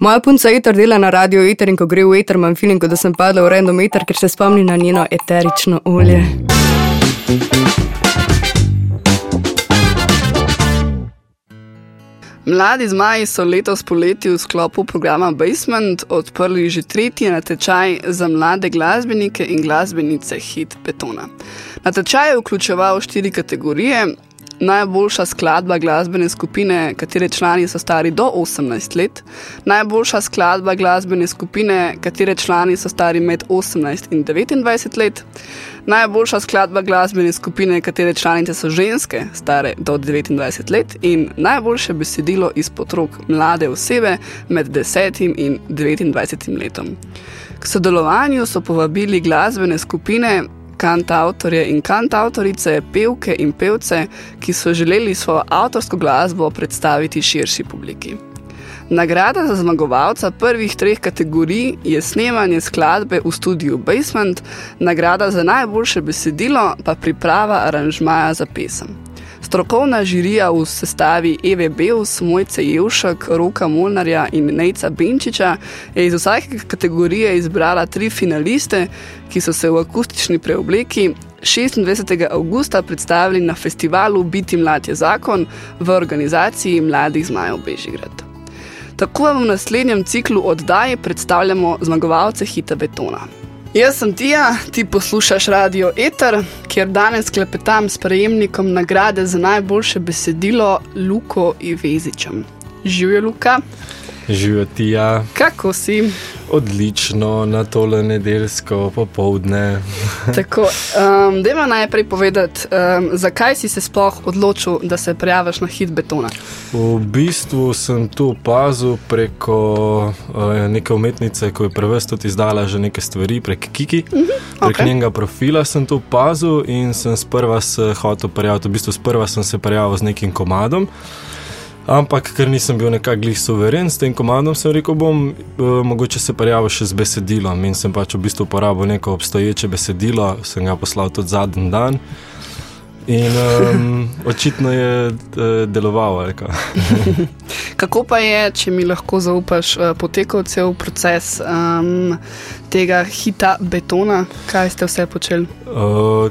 Moja punca Eter dela na radio Eter in ko gre v Eter, imam feeling, da sem padla v random Eter, ker se spomni na njeno eterično olje. Mladi zmaji so letos poleti v sklopu programa Basement odprli že tretji natečaj za mlade glasbenike in glasbenice Hit Betona. Natečaj je vključeval štiri kategorije, najboljša skladba glasbene skupine, katere člani so stari do 18 let, najboljša skladba glasbene skupine, katere člani so stari med 18 in 29 let, najboljša skladba glasbene skupine, katere članice so ženske, stare do 29 let, in najboljše besedilo iz potrok mlade osebe med 10 in 29 letom. K sodelovanju so povabili glasbene skupine, kantautorje in kantautorice, pevke in pevce, ki so želeli svojo avtorsko glasbo predstaviti širši publiki. Nagrada za zmagovalca prvih treh kategorij je snemanje skladbe v studiu Basement, nagrada za najboljše besedilo pa priprava aranžmaja za pesem. Strokovna žirija v sestavi Eve Beus, Mojce Jevšek, Roka Molnarja in Nejca Benčiča je iz vsake kategorije izbrala tri finaliste, ki so se v akustični preobleki 26. augusta predstavili na festivalu Biti mlad je zakon v organizaciji Mladih zmajev Bežigrad. Tako vam v naslednjem ciklu oddaje predstavljamo zmagovalce hita betona. Jaz sem Tija, ti poslušaš radio Eter, kjer danes klepetam s prejemnikom nagrade za najboljše besedilo Luko Ivezičem. Živijo, Luka. Živijo Tija. Kako si? Odlično, na tole nedeljsko popovdne. Tako, um, dajmo najprej povedati, um, zakaj si se sploh odločil, da se prijaviš na hit betona. V bistvu sem tu opazil preko uh, neke umetnice, ki je preveč tudi izdala že nekaj stvari, prek Kiki. Uh -huh, prek okay. njenega profila sem tu opazil in sem sprva se hotel prijaviti. V bistvu sprva sem se prijavil z nekim komadom. Ampak, ker nisem bil nekako glih suveren s tem komandom, sem rekel, bom uh, mogoče se prijavil še z besedilom. In sem pač v bistvu uporabil neko obstoječe besedilo, sem ga poslal tudi zadnji dan. In um, očitno je uh, deloval. Kako pa je, če mi lahko zaupaš, uh, potekal cel proces um, tega hita betona, kaj ste vse počeli? Uh,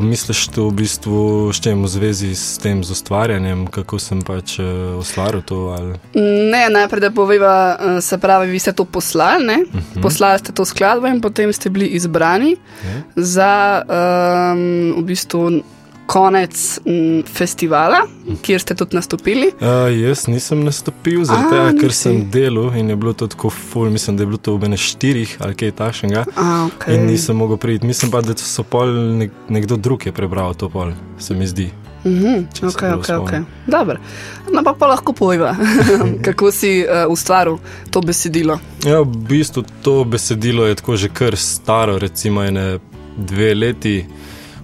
misliš to v bistvu s čem v zvezi s tem z ustvarjanjem, kako sem pač uh, ustvaril to? Ali? Ne, najprej da poveva, uh, se pravi, vi ste to poslali, uh mhm. -huh. poslali ste to skladbo in potem ste bili izbrani yeah. Ja. za um, v bistvu konec m, festivala, kjer ste tudi nastopili? Uh, jaz nisem nastopil, zato tega, ker sem delal in je bilo to tako ful, mislim, da je bilo to v ene štirih ali kaj takšnega. Okay. In nisem mogel priti. Mislim pa, da so pol nek, nekdo drug je prebral to pol, se mi zdi. Mhm, ok, ok, ok. Dobro. No, pa, pa lahko pojva, kako si uh, ustvaril to besedilo. Ja, v bistvu to besedilo je tako že kar staro, recimo ene dve leti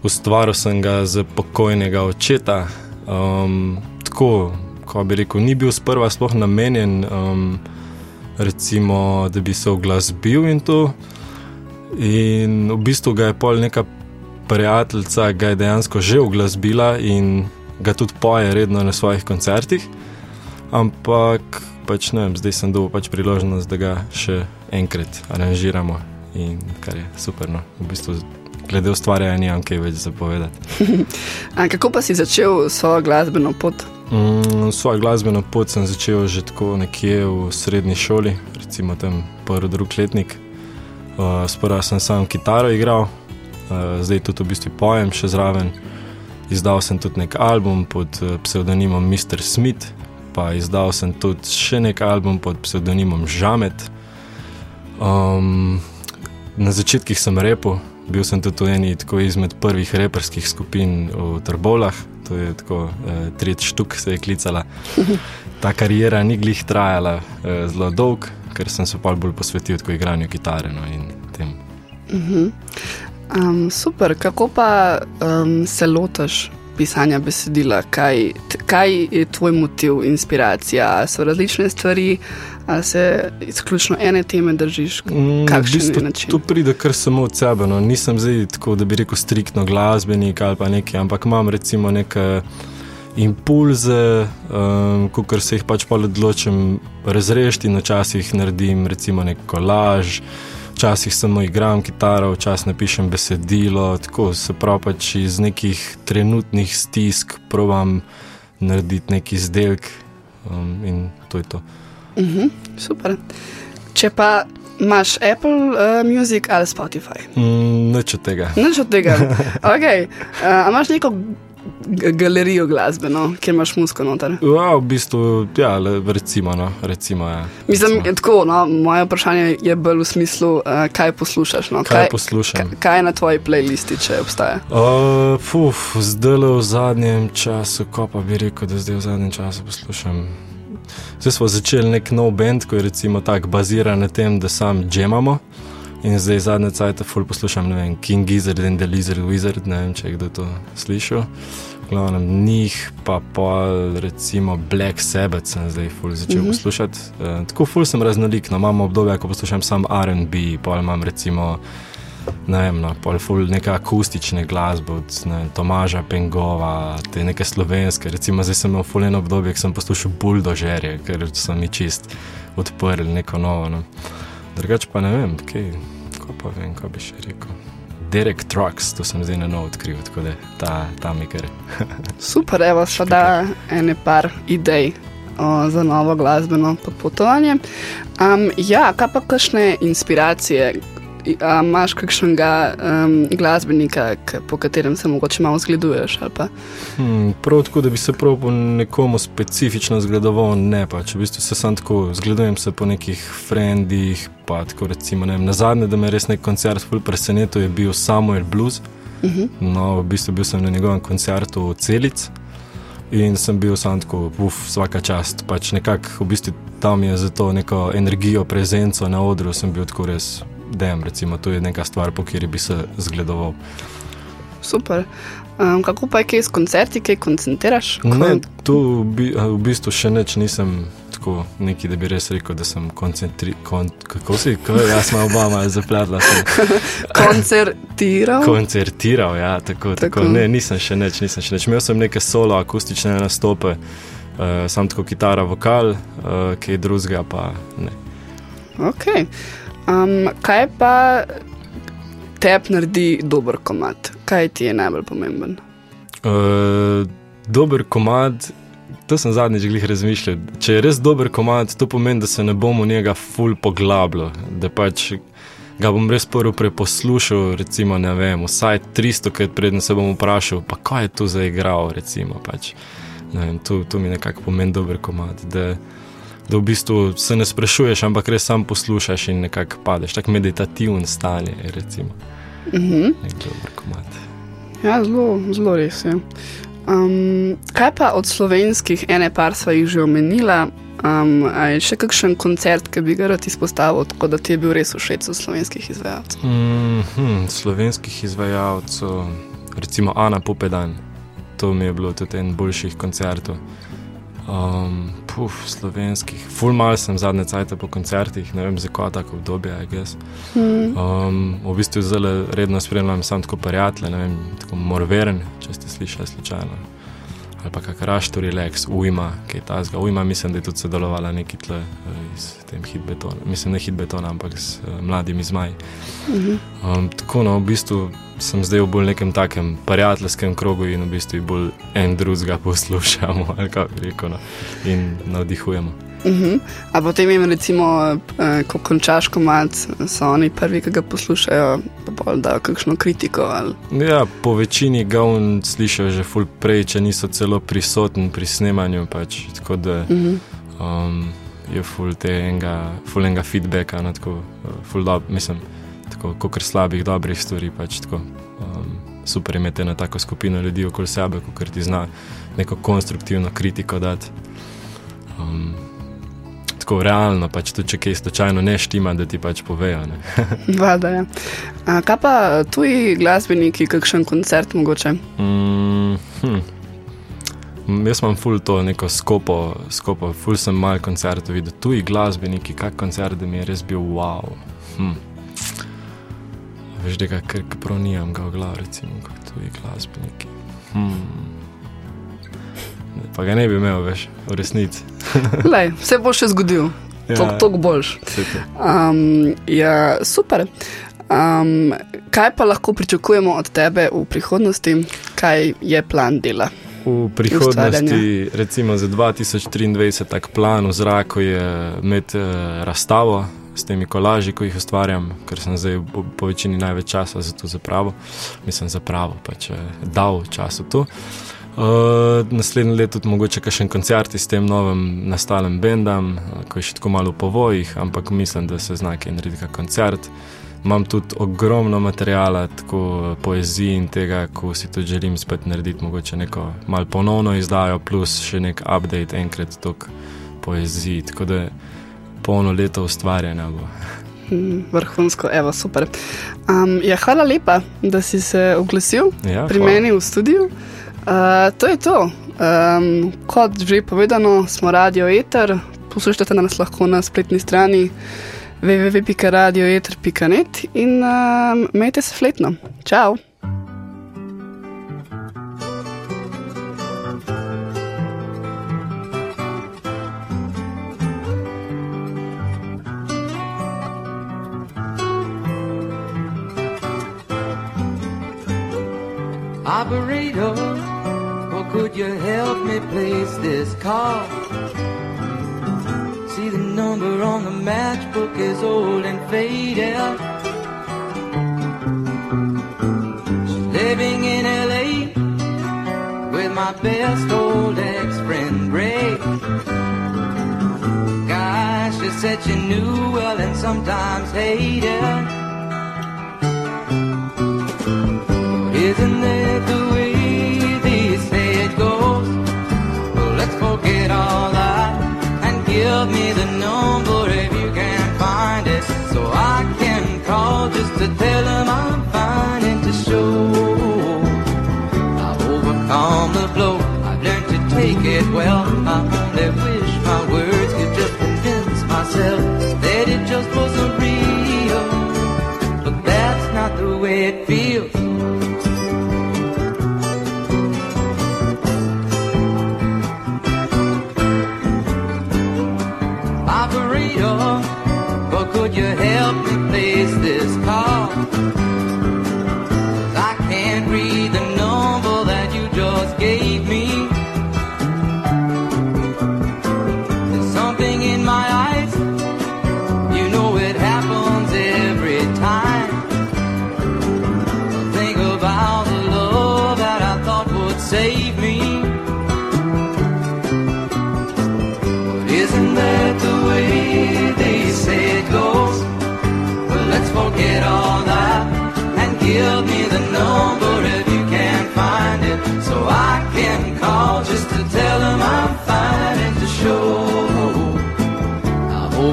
ustvaril sem ga z pokojnega očeta. Um, tako, ko bi rekel, ni bil sprva sploh namenjen, um, recimo, da bi se oglasbil in to. In v bistvu ga je pol neka prijateljica, ga je dejansko že oglasbila in ga tudi poje redno na svojih koncertih. Ampak pač ne vem, zdaj sem dobil pač priložnost, da ga še enkrat aranžiramo in kar je super. No. V bistvu glede ustvarjanja, nimam kaj več zapovedati. kako pa si začel svojo glasbeno pot? Mm, svojo glasbeno pot sem začel že tako nekje v srednji šoli, recimo tam prvi, drugi letnik. Uh, Sprva sem sam kitaro igral, uh, zdaj tudi v bistvu pojem še zraven. Izdal sem tudi nek album pod uh, psevdonimom Mr. Smith, pa izdal sem tudi še nek album pod psevdonimom Žamet. Um, na začetkih sem repel, bil sem tudi v eni izmed prvih reperskih skupin v Trbolah, to je tako eh, tretji štuk, se je klicala. Ta karijera ni glih trajala eh, zelo dolg, ker sem se pa bolj posvetil tako igranju kitare no, in tem. Uh -huh. um, super, kako pa um, se lotaš pisanja besedila? Kaj, kaj je tvoj motiv, inspiracija? So različne stvari, ali se izključno ene teme držiš? Mm, to pride kar samo od sebe. No. Nisem zdaj tako, da bi rekel striktno glasbenik ali pa nekaj, ampak imam recimo nekaj impulze, um, kot se jih pač pa odločim razrešiti, in včasih naredim recimo nek kolaž. Včasih samo igram kitaro, včasih napišem besedilo, tako se pravi, pač iz nekih trenutnih stisk provam narediti neki izdelek um, in to je to. Uh -huh, super. Če pa imaš Apple uh, Music ali Spotify? Mm, Nič od tega. Nič od tega. Okay. Uh, imaš neko galerijo glasbeno, kjer imaš muziko noter? Ja, v bistvu, ja, le, recimo, no, recimo, ja, Mislim, recimo. tako, no, moje vprašanje je bolj v smislu, uh, kaj poslušaš. No? kaj poslušam. kaj, kaj je na tvoji playlisti, če obstaja? Uh, fuf, zdaj le v zadnjem času, ko pa bi rekel, da zdaj v zadnjem času poslušam. Zdaj smo začeli nek nov bend, ki je recimo tako baziran na tem, da sam džemamo. In zdaj zadnje cajt ful poslušam, ne vem, King Gizzard in The Lizard Wizard, ne vem, če je kdo to slišal. Glavnem njih, pa pol recimo Black Sabbath sem zdaj ful začel mm -hmm. poslušati. Uh, tako ful sem raznolik, no imam obdobje, ko poslušam sam R&B, pol imam recimo ne vem, no, pol ful neke akustične glasbe od ne, Tomaža Pengova, te neke slovenske. Recimo zdaj sem imel ful eno obdobje, ko sem poslušal buldožerje, ker so mi čist odprli neko novo. No. Drugač pa ne vem, kaj, ko pa vem, kaj bi še rekel. Derek Trucks, to sem zdaj na novo odkril, tako da ta, ta mi kar. Super, evo, še da ene par idej o, za novo glasbeno popotovanje. Um, ja, kaj pa kakšne inspiracije? A Imaš kakšnega um, glasbenika, po katerem se mogoče malo zgleduješ? Hmm, prav tako, da bi se prav po nekomu specifično zgledoval, ne pa. Če v bistvu se sam tako zgledujem se po nekih frendih, pa tako recimo, ne vem, na zadnje, da me je res nek koncert ful presenetil, je bil Samuel Blues. Uh -huh. No, v bistvu bil sem na njegovem koncertu v Celic in sem bil sam tako, uf, vsaka čast. Pač nekako v bistvu tam je za to neko energijo, prezenco na odru, sem bil tako res dem, recimo, to je neka stvar, po kateri bi se zgledoval. Super. Um, kako pa je kaj s koncerti, kaj koncentriraš? Ne, tu bi, v bistvu še neč nisem tako neki, da bi res rekel, da sem koncentriran. Kon, kako si, ko, jaz sem oba malo zapletla. Sem Koncertiral? koncertiral, ja, tako, tako. Tako. tako. Ne, nisem še neč, nisem še neč. Imel sem neke solo, akustične nastope, uh, sam tako kitara, vokal, uh, kaj drugega pa ne. Okay. Um, kaj pa tebi naredi dober komat? Kaj ti je najbolj pomemben? Uh, dober komad. To sem zadnjič glih razmišljal. Če je res dober komad, to pomeni, da se ne bom v njega ful poglabljal, da pač ga bom res prvo preposlušal, recimo, ne vem, vsaj 300 krat predtem se bom vprašal, pa kaj je tu zaigral, recimo, pač. Ne vem, to, to mi nekako pomeni dober komad, da, da v bistvu se ne sprašuješ, ampak res sam poslušaš in nekako padeš, tako meditativen stanje, je, recimo, Uh -huh. dober komad. Ja, zelo, zelo res je. Um, kaj pa od slovenskih, ene par sva jih že omenila? Um, je še kakšen koncert, ki bi ga rad izpostavil, tako da ti je bil res všeč od slovenskih izvajalcev? Mm -hmm, slovenskih izvajalcev, recimo Ana Popedan, to mi je bilo tudi en boljših koncertov. Um, puf, slovenskih, ful mal sem zadnje cajt po koncertih, ne vem zakaj tako obdobje, I guess. Hmm. Um, v bistvu zelo redno spremljam sam tako prijatelje, ne vem, tako Morveren, če ste slišali slučajno. Ali pa kak Raštor Relax, Ujma, kaj tazga. Ujma mislim, da je tudi sodelovala neki tle eh, iz tem hitbetona. Mislim, ne hitbetona, ampak s uh, mladimi zmaji. Um, tako no, v bistvu sem zdaj v bolj nekem takem prijateljskem krogu in v bistvu bolj en drugega poslušamo, ali kako rekel, no, in navdihujemo. Uh -huh. A potem jim recimo, eh, ko končaš komat, so oni prvi, ki ga poslušajo, pa bolj dajo kakšno kritiko. Ali... Ja, po večini ga on slišijo že ful prej, če niso celo prisotni pri snemanju, pač, tako da Uh -huh. um, je ful tega, ful enega feedbacka, no, tako, uh, ful dob, mislim, tako, kot slabih, dobrih stvari, pač tako. Um, super imeti eno tako skupino ljudi okoli sebe, kot ti zna neko konstruktivno kritiko dati. Tako realno, pač tudi če kaj slučajno ne štima, da ti pač povejo. Vada, ja. A, kaj pa tuji glasbeniki, kakšen koncert mogoče? Mm, hm. Jaz imam ful to neko skopo, skopo ful sem mal koncertov videl, tuji glasbeniki, kak koncert, da mi je res bil wow. Hm. Veš, da ga kar prav nijam ga v glavi, recimo, kot tuji glasbeniki. Hm. pa ga ne bi imel več v resnici. Lej, vse bo še zgodil, Ja. ja. tok boljš. To. Um, ja, super. Um, kaj pa lahko pričakujemo od tebe v prihodnosti, kaj je plan dela? V prihodnosti, recimo za 2023, tak plan v zraku je imeti eh, razstavo s temi kolaži, ko jih ustvarjam, ker sem zdaj po, po večini največ časa za to zapravo. Mislim, zapravo, pač eh, dal času tu. Uh, naslednje leto tudi mogoče kakšen koncert s tem novim nastalem bendom, eh, ko je še tako malo v povojih, ampak mislim, da se zna kaj narediti kak koncert. Imam tudi ogromno materijala, tako poezije in tega, ko si tudi želim spet narediti, mogoče neko malo ponovno izdajo, plus še nek update, enkrat tok poeziji. Tako da polno leto ustvarjanja bo. Hm, Vrhunsko, evo, super. Um, ja, hvala lepa, da si se oglasil Ja, pri hvala. meni v studiu. Uh, to je to. Um, kot že povedano, smo Radio Eter. Poslušate nas lahko na spletni strani www.radioeter.net in um, imejte se fletno. Operator, or could you help me place this call? See the number on the matchbook is old and faded. She's living in LA with my best old ex-friend Ray. Gosh, she said she knew well and sometimes hated. To tell them I'm fine and to show I've overcome the blow. I've learned to take it well. I only wish my words could just convince myself that it just wasn't real, but that's not the way it feels. Operator, or could you help me place this call?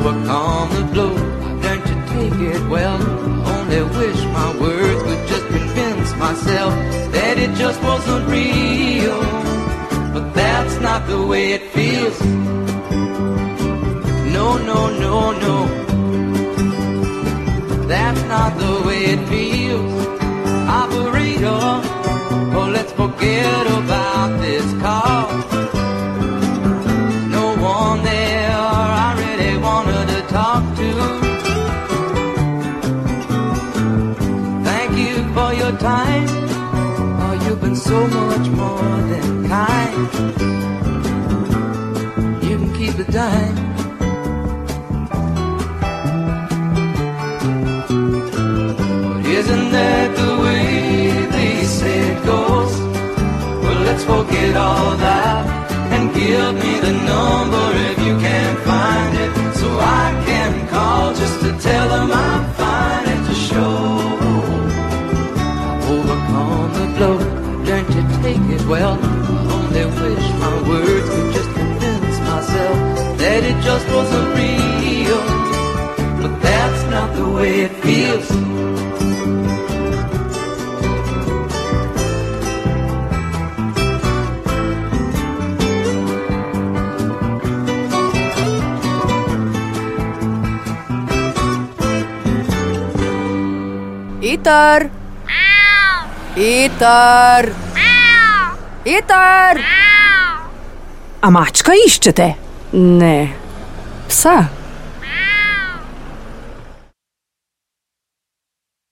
Overcome the blow. Learned to take it well. Only wish my words could just convince myself that it just wasn't real, but that's not the way it feels. No, no, no, no. That's not the way it feels. Operator, oh, let's forget about keep dime. Isn't that the way they say it goes? Well, let's forget all that and give me the number if you can't find it, so I can call just to tell them I'm fine and to show overcome the blow. I've to take it well. I only wish my words just wasn't real, but that's not the way it feels. Itar! Itar! Itar! A mačka iščete? Ne, psa.